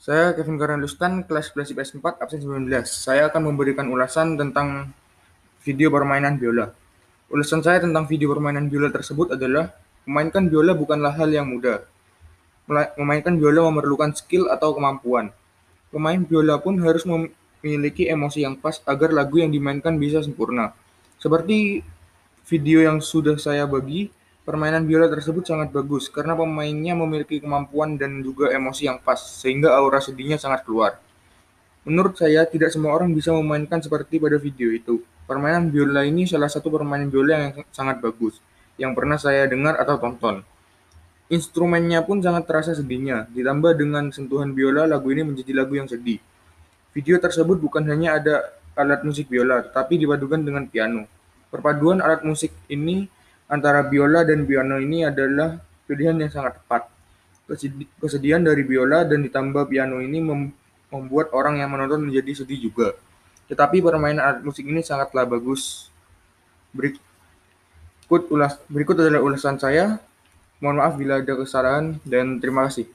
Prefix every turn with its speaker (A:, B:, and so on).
A: Saya Kevin Karalustan, kelas 11 IPS 4, absen 19. Saya akan memberikan ulasan tentang video permainan biola. Ulasan saya tentang video permainan biola tersebut adalah, memainkan biola bukanlah hal yang mudah. Memainkan biola memerlukan skill atau kemampuan. Pemain biola pun harus memiliki emosi yang pas agar lagu yang dimainkan bisa sempurna. Seperti video yang sudah saya bagi, permainan biola tersebut sangat bagus karena pemainnya memiliki kemampuan dan juga emosi yang pas, sehingga aura sedihnya sangat keluar. Menurut saya, tidak semua orang bisa memainkan seperti pada video itu. Permainan biola ini salah satu permainan biola yang sangat bagus, yang pernah saya dengar atau tonton. Instrumennya pun sangat terasa sedihnya, ditambah dengan sentuhan biola, lagu ini menjadi lagu yang sedih. Video tersebut bukan hanya ada alat musik biola, tetapi dipadukan dengan piano. Perpaduan alat musik ini antara biola dan piano ini adalah pilihan yang sangat tepat. Kesedihan dari biola dan ditambah piano ini membuat orang yang menonton menjadi sedih juga. Tetapi permainan alat musik ini sangatlah bagus. Berikut, ulas, berikut adalah ulasan saya. Mohon maaf bila ada kesalahan dan terima kasih.